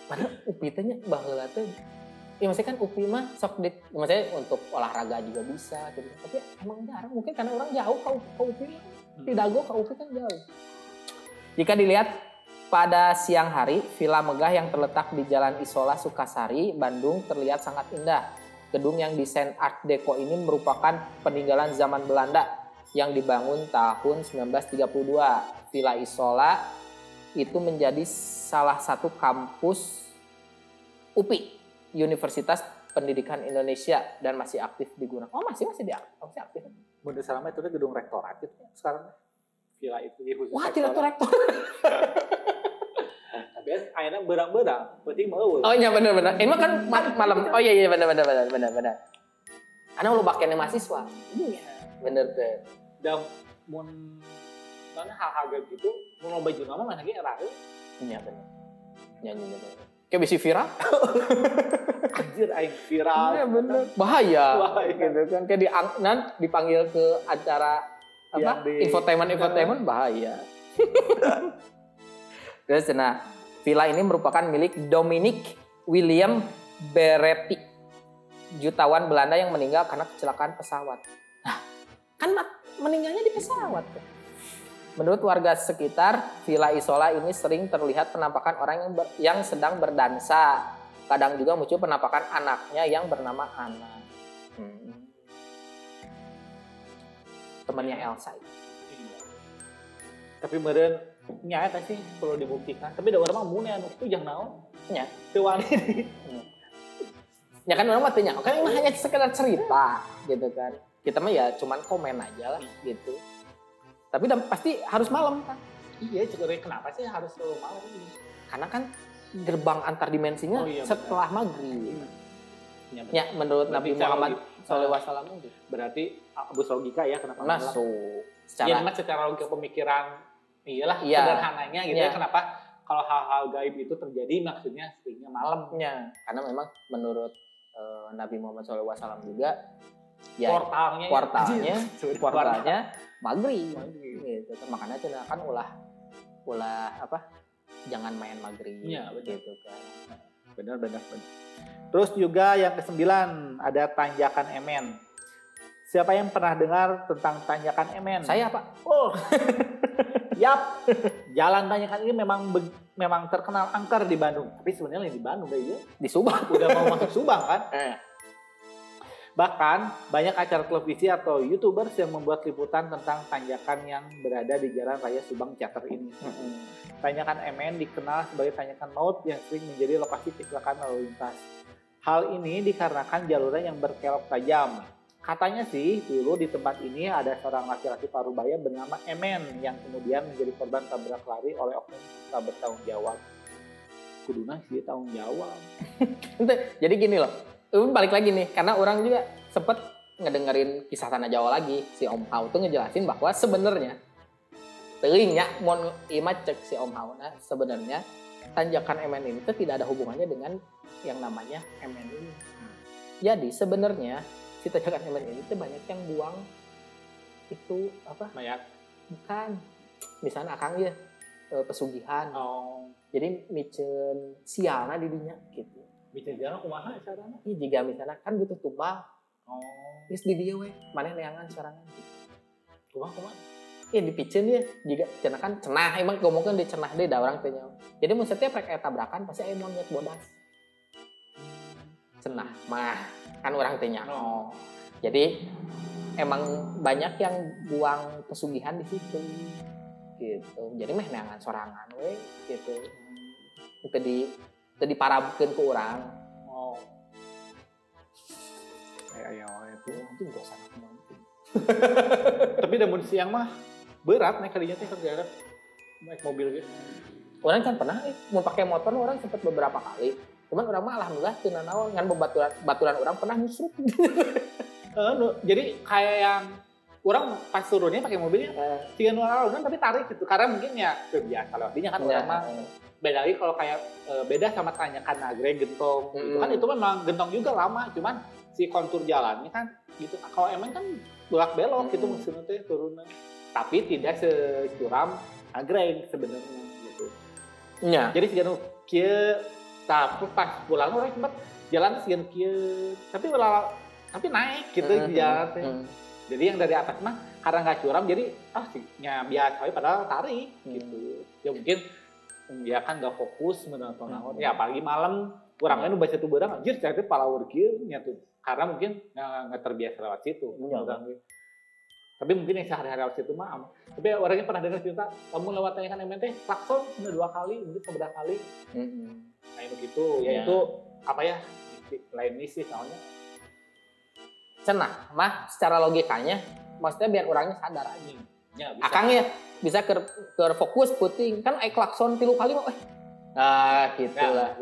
padahal UPI baheula teh Ya maksudnya kan UPI mah sok di, maksudnya untuk olahraga juga bisa gitu. Tapi emang jarang mungkin karena orang jauh ke, ke UPI. Di Dago ke UPI kan jauh. Jika dilihat pada siang hari, villa megah yang terletak di Jalan Isola Sukasari, Bandung terlihat sangat indah. Gedung yang desain Art Deco ini merupakan peninggalan zaman Belanda yang dibangun tahun 1932. Villa Isola itu menjadi salah satu kampus UPI, Universitas Pendidikan Indonesia dan masih aktif digunakan. Oh masih masih di masih aktif. mun selama itu gedung rektorat ya sekarang villa itu ya khusus Wah tidak rektor. tapi akhirnya berang-berang penting mau Oh iya benar benar. Ini kan ma- malam. Oh iya iya benar benar benar benar benar. Karena lu pakainya mahasiswa. Iya bener tuh. dan mana hal-hal gitu mau loba juga mah mana era Iya benar. Iya iya iya. bener. Kayak bisa viral. anjir aing viral Iya bener. Bahaya. Bahaya. Gitu kan kayak di nan dipanggil ke acara apa? Yang di- Infotainment infotainment bahaya. Terus nah, villa ini merupakan milik Dominic William Beretti, jutawan Belanda yang meninggal karena kecelakaan pesawat. Nah, kan meninggalnya di pesawat. tuh. Menurut warga sekitar, Villa Isola ini sering terlihat penampakan orang yang ber- yang sedang berdansa. Kadang juga muncul penampakan anaknya yang bernama Ana. Hmm. temannya Elsa. Tapi meren nyata sih perlu dibuktikan. Tapi ada orang mah mun anu itu jangan naon. Nya. Teu wani. Ya kan orang mah tanya, kan ini hanya sekedar cerita gitu kan. Kita mah ya cuman komen aja lah gitu. Tapi dan pasti harus malam kan. Iya, cukup kenapa sih harus selalu malam ini? Karena kan gerbang antar dimensinya Oh, iya, setelah maghrib. Ya, benar. Ya menurut Nabi Berarti Muhammad SAW itu berarti abus logika ya kenapa malam? masuk Iya, secara memang secara logika pemikiran iyalah Iya. sederhananya gitu Iya. ya kenapa kalau hal-hal gaib itu terjadi maksudnya seringnya malam. nya karena memang menurut eh, Nabi Muhammad SAW juga ya portalnya Sorry, portalnya maghrib gitu kan makanya cina kan ulah ulah apa jangan main maghrib Iya, betul. gitu kan Benar, benar, benar. Terus juga yang kesembilan ada tanjakan emen. Siapa yang pernah dengar tentang tanjakan emen? saya pak Oh, yap. Jalan tanjakan ini memang memang terkenal angker di Bandung. Tapi sebenarnya di Bandung guys ya. di Subang Udah mau masuk Subang kan? Eh. Bahkan banyak acara televisi atau youtubers yang membuat liputan tentang tanjakan yang berada di Jalan Raya Subang Cater ini. Tanjakan MN dikenal sebagai tanjakan maut yang sering menjadi lokasi kecelakaan lalu lintas. Hal ini dikarenakan jalurnya yang berkelok tajam. Katanya sih dulu di tempat ini ada seorang laki-laki parubaya bernama Emen yang kemudian menjadi korban tabrak lari oleh oknum tak bertanggung jawab. Kuduna sih tanggung jawab. Jadi gini loh Ini balik lagi nih karena orang juga sempet ngedengerin kisah tanah Jawa lagi si Om Hao tuh ngejelasin bahwa sebenarnya teuing ya mon ima cek si Om Hao nah sebenarnya tanjakan MN ini tuh tidak ada hubungannya dengan yang namanya MN ini. Jadi sebenarnya si tanjakan MN ini tuh banyak yang buang itu apa? Mayat. Bukan. Misalnya akang ya eh, pesugihan. Oh. Jadi micen sialna di dinya gitu. Bisa jalan kumaha caranya? Iya jika misalnya kan butuh tumbal, Oh. geus di dia we, mana neangan sorangan. Kumaha kumaha? Iya dipiceun ya, jika cenah kan cenah emang ngomongkeun di cenah deui da urang teh nyawa. Jadi rek aya tabrakan pasti aya monyet bodas. Cenah mah kan urang teh nyaho. Oh. Jadi emang banyak yang buang pesugihan di situ. Gitu. Jadi meh neangan sorangan we gitu. Itu di itu diparabkeun ku urang. Oh. Kayak ayo itu. Anjing dosa anak mampu. Tapi namun siang mah berat naik kalinya teh kerja naik mobil gitu. orang kan pernah eh, mau pakai motor orang sempat beberapa kali cuman orang mah alhamdulillah teu naon ngan bebaturan baturan orang pernah nyusruk Eh, nu- jadi kayak yang orang pas turunnya pakai mobilnya tiga nol kan tapi tarik gitu karena mungkin ya kebiasa lewatinya kan orang mah beda lagi kalau kayak eh, beda sama tanyakan nagreg gentong gitu Mm. kan. Itu memang gentong juga lama cuman si kontur jalannya kan gitu. Kalau emang kan belak belok gitu Mm. maksudnya teh turunnya tapi tidak securam nagreg sebenarnya gitu. Nya jadi sih kia. Tapi pas pulang orang sempat jalan sih kia. Tapi ulah tapi naik gitu Mm, di jalan teh. mm, jadi yang dari atas mah karena nggak curam jadi ah sih nya biasa padahal tarik Hmm. gitu. Ya mungkin ya kan nggak fokus menonton Hmm. naon ya apalagi malam kurang kan baca tuh barang. Anjir cari palawur kieu nya tuh. Karena mungkin nggak terbiasa lewat situ. Iya. ge. tapi mungkin yang sehari-hari lewat situ mah tapi orangnya pernah dengar cerita kamu lewat tanyakan MT klakson sudah dua kali mungkin seberapa kali. Mm, mm. nah itu gitu Iya. ya itu apa ya? Lain misi soalnya cenah mah secara logikanya maksudnya biar orangnya sadar aja ya bisa. Akang ya bisa ke ke fokus puting. Kan ai klakson tilu kali mah eh nah gitu Ya,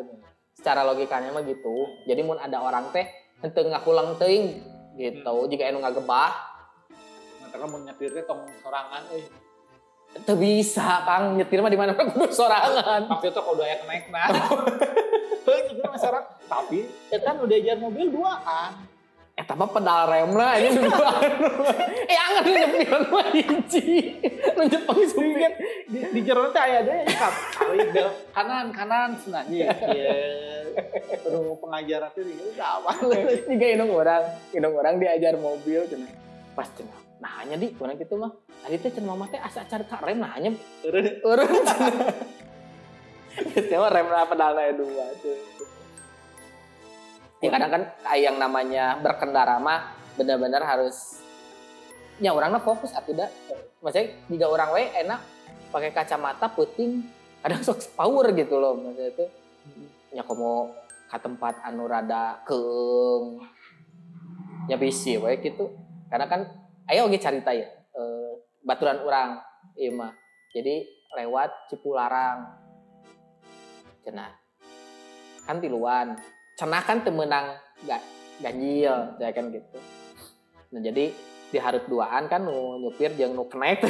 secara logikanya mah gitu. Jadi mun ada orang teh henteu ngakulang teuing gitu. Jika anu ngagebah. Ntar mau nyetirnya tong sorangan, eh. teu bisa kang. Nyetir mah di mana kudu sorangan. Itu kalau udah yang naik nah. Heuh, nyetir mah sorang. Tapi, kan udah ajar mobil duaan. Eh, tapi pedal rem lah ini dua Eh, angan lu nyepiran mah hiji. Lu Jepang supir. Di, di jero teh aya deh kap. Kali bel kanan kanan cenah ieu. Iya. Aduh pengajaran teh udah aman. Jika indung orang, indung orang diajar mobil cenah. Pas cenah. Nah, hanya di kurang gitu mah. Tadi teh cenah mama teh asa acar ka rem nah hanya Eureun urun cenah. Istimewa rem pedalnya dua tuh. Ya kadang kan yang namanya berkendara mah benar-benar harus nya orangnya fokus atau tidak maksudnya jika orang we enak pakai kacamata puting kadang sok power gitu loh maksudnya itu nya komo ke tempat anu rada keung nya bisi we gitu. Karena kan ayo oke cerita ya eh, baturan orang iya mah. Jadi lewat Cipularang. Cenah kan tiluan cenah kan temenang gak ganjil ya kan gitu. Nah jadi di harut duaan kan nu nyupir jeung nu kenek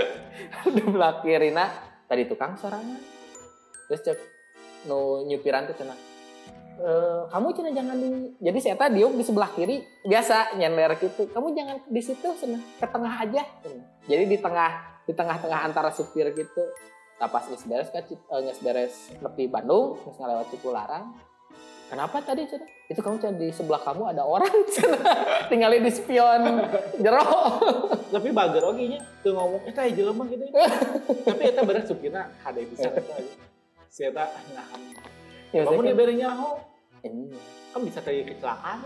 di belah kirina tadi tukang sorangan terus cek nu nyupiran tuh cenah e, kamu cenah jangan di jadi saya tadi di sebelah kiri biasa nyender gitu kamu jangan di situ cenah ke tengah aja. Cenah. jadi di tengah di tengah-tengah antara supir gitu. Nah pas geus beres kan uh, geus beres nepi Bandung geus ngalewat Cipularang kenapa tadi cenah itu kamu cenah di sebelah kamu ada orang cenah tinggalin di spion jero tapi bager oge nya tuh ngomong eta eh, jelema gitu tapi eta bener supirna hade bisa eta aja si eta nahan ya, kamu maksudnya di bere nyaho. Kan- Iya. kan bisa terjadi kecelakaan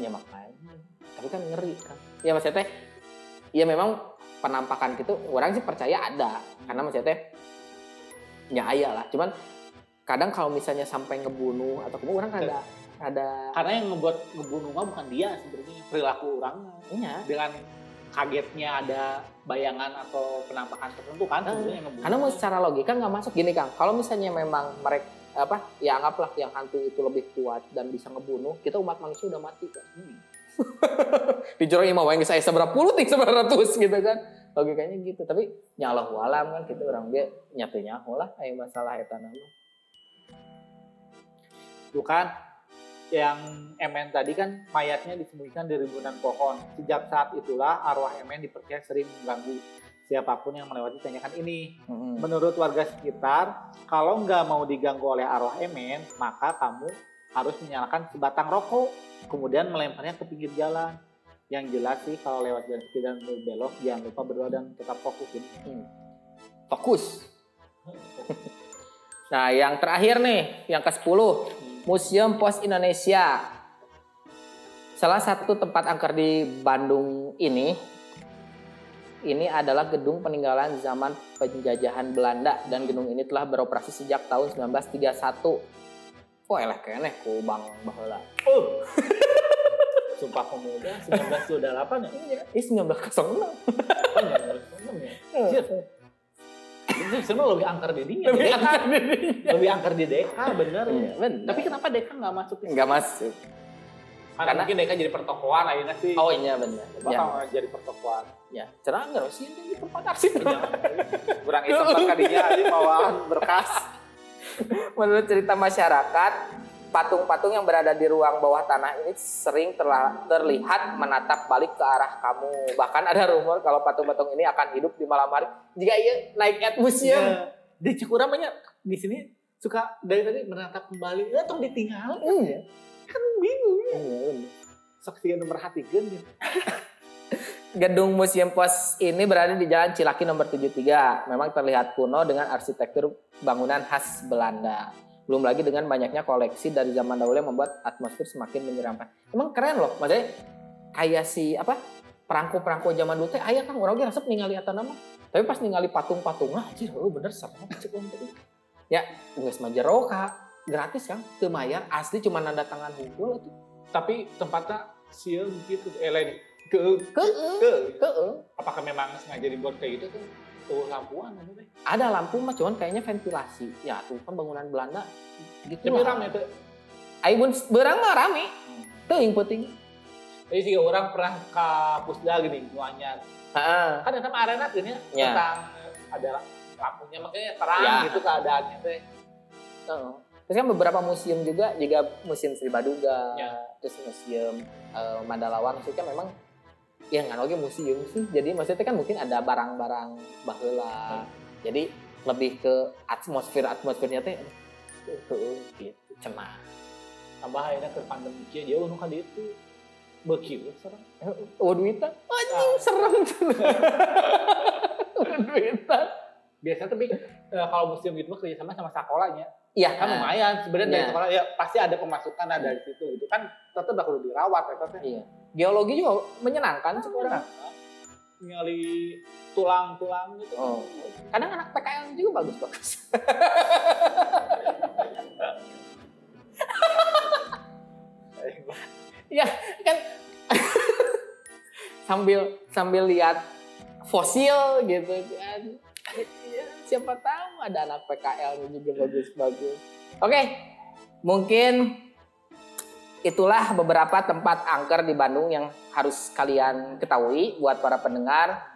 ya makanya. Tapi kan ngeri kan. Ya maksudnya teh ya memang penampakan gitu orang sih percaya ada. Karena maksudnya teh ya aya lah. Cuman kadang kalau misalnya sampai ngebunuh atau kemudian orang ada ada karena yang ngebuat ngebunuh mah bukan dia sebenarnya perilaku orangnya nya dengan kagetnya ada bayangan atau penampakan tertentu kan Ah, sebenarnya yang ngebunuh. Karena mau secara logika nggak masuk. Gini kang kalau misalnya memang mereka apa ya anggaplah yang hantu itu lebih kuat dan bisa ngebunuh kita umat manusia udah mati kan Hmm. di jero imah wae saya seberapa puluh tik seberapa ratus gitu kan. Logikanya gitu. Tapi nyalah walam kan gitu orang dia nyatu nyaho lah kayak masalah eta nama Tuh kan yang Emen tadi kan mayatnya disembunyikan di rimbunan pohon. Sejak saat itulah arwah Emen dipercaya sering mengganggu siapa pun yang melewati tanjakan ini. Menurut warga sekitar, kalau nggak mau diganggu oleh arwah Emen, maka kamu harus menyalakan sebatang rokok, kemudian melemparnya ke pinggir jalan. Yang jelas sih kalau lewat jalan sepi dan berbelok, jangan lupa berdoa dan tetap fokus. Ini. fokus nah yang terakhir nih yang ke 10 Museum Pos Indonesia salah satu tempat angker di Bandung ini ini adalah gedung peninggalan zaman penjajahan Belanda dan gedung ini telah beroperasi sejak tahun 1931 Oh elah keneh ku Bang Baheula. Oh. Sumpah Pemuda 1928 ya? Ih 1906. Oh, 1926 ya? Shit. Itu sebenarnya lebih angker di dia. Lebih Deka. angker dirinya. Lebih angker di Deka, bener. Iya, bener. Tapi kenapa Deka nggak masuk ke Enggak masuk. Karena, Karena- mungkin Deka jadi pertokoan akhirnya sih. Oh iya benar. Ya, Bakal jadi pertokoan. ya. Cerah enggak sih ini tempat arsip. Kurang iseng kan kadinya aja bawaan berkas. Menurut cerita masyarakat, patung-patung yang berada di ruang bawah tanah ini sering terla- terlihat menatap balik ke arah kamu. Bahkan ada rumor kalau patung-patung ini akan hidup di malam hari jika ia naik at museum. Ya. Di Cikura banyak di sini suka dari tadi menatap kembali. Ya, tong ditinggal. Iya. Kan bingung. Iya, bener. Sok sih merhatikan gitu. Gedung Museum Pos ini berada di Jalan Cilaki nomor 73. Memang terlihat kuno dengan arsitektur bangunan khas Belanda. Belum lagi dengan banyaknya koleksi dari zaman dahulu yang membuat atmosfer semakin menyeramkan. Emang keren loh, maksudnya kayak si apa perangko-perangko zaman dulu teh aya kan orang resep ningali eta nama. Tapi pas ningali patung-patung, ah anjir, oh bener serem cek. Ya, geus mah jero Kak. gratis kan, teu mayar, asli cuma nanda tangan hunkul itu. Tapi tempatnya sial gitu. Eh lain. Ke, ke. keueuh. Apakah memang sengaja dibuat kayak gitu tuh? Tuh lampuan teh. ada lampu mah cuman kayaknya ventilasi ya tuh kan bangunan Belanda gitu Tapi rame tuh. Ayo bun berang mah rame tuh yang penting Jadi sih orang pernah ke Pusda gini, nuanya. Heeh. Kan ada arena gini Ya. tentang ada lampunya makanya terang Ya. gitu keadaannya teh. Heeh. terus kan beberapa museum juga juga museum Sri Baduga Ya. terus museum eh, Mandalawang maksudnya memang ya nggak lagi museum sih. Jadi maksudnya kan mungkin ada barang-barang bahula jadi lebih ke atmosfer atmosfernya teh gitu cenah Tambah akhirnya ke pandemi kia jauh nu kan itu. Bekieu sekarang. oh duitan? Anjing serem duitan. Biasanya tapi eh, kalau museum gitu kerjasama sama sekolahnya. Iya, Kan lumayan sebenarnya dari Ya. sekolah ya pasti ada pemasukan ada dari situ gitu kan tetap kudu dirawat ya teteh. Iya. Geologi juga menyenangkan orang. ningali tulang-tulang gitu. Oh. Kadang anak PKL juga bagus-bagus. ya kan sambil sambil lihat fosil gitu kan. Ya, siapa tahu ada anak PKL juga bagus-bagus. Oke, mungkin itulah beberapa tempat angker di Bandung yang harus kalian ketahui buat para pendengar.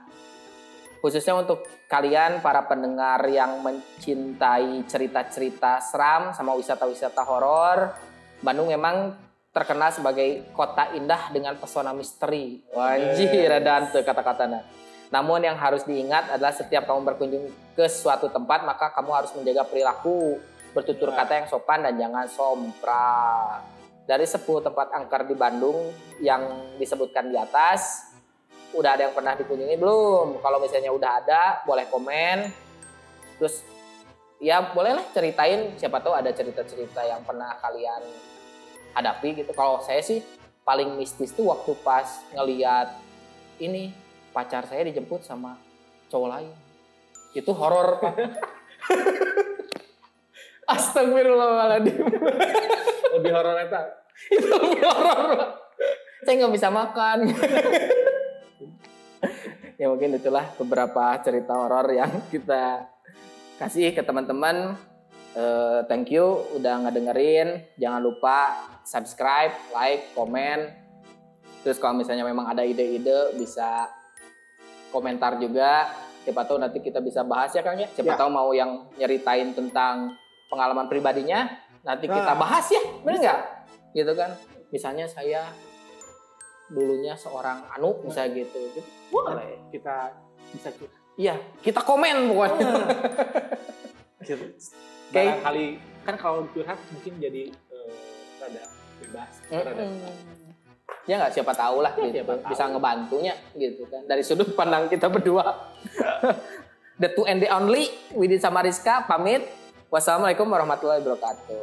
Khususnya untuk kalian para pendengar yang mencintai cerita-cerita seram sama wisata-wisata horor. Bandung memang terkenal sebagai kota indah dengan pesona misteri. Wajib ada kata-katanya. Namun yang harus diingat adalah setiap kamu berkunjung ke suatu tempat maka kamu harus menjaga perilaku, bertutur kata yang sopan dan jangan sompral. Dari 10 tempat angker di Bandung yang disebutkan di atas udah ada yang pernah dikunjungi belum? Kalau misalnya udah ada boleh komen. Terus ya bolehlah ceritain. Siapa tahu ada cerita-cerita yang pernah kalian hadapi gitu. Kalau saya sih paling mistis tuh waktu pas ngeliat ini pacar saya dijemput sama cowok lain itu horor Astagfirullahaladzim. Lebih horor eta. itu lebih horor. Saya nggak bisa makan. ya mungkin itulah beberapa cerita horor yang kita kasih ke teman-teman. Uh, thank you udah ngedengerin. Jangan lupa subscribe, like, komen. Terus kalau misalnya memang ada ide-ide bisa komentar juga. Siapa tahu nanti kita bisa bahas ya Kang ya. Siapa Ya. tahu mau yang nyeritain tentang pengalaman pribadinya nanti kita Nah, bahas ya. Benar nggak? Gitu kan. Misalnya saya dulunya seorang anu misalnya gitu. gitu. Boleh. Kita bisa curhat. Iya, kita komen pokoknya. Barangkali kan kalau curhat mungkin jadi eh, rada bebas. Rada Ya nggak siapa tahu lah Ya, gitu. tahu. Bisa ngebantunya gitu kan. Dari sudut pandang kita berdua. the two and the only Widin sama Rizka pamit. Wassalamualaikum warahmatullahi wabarakatuh.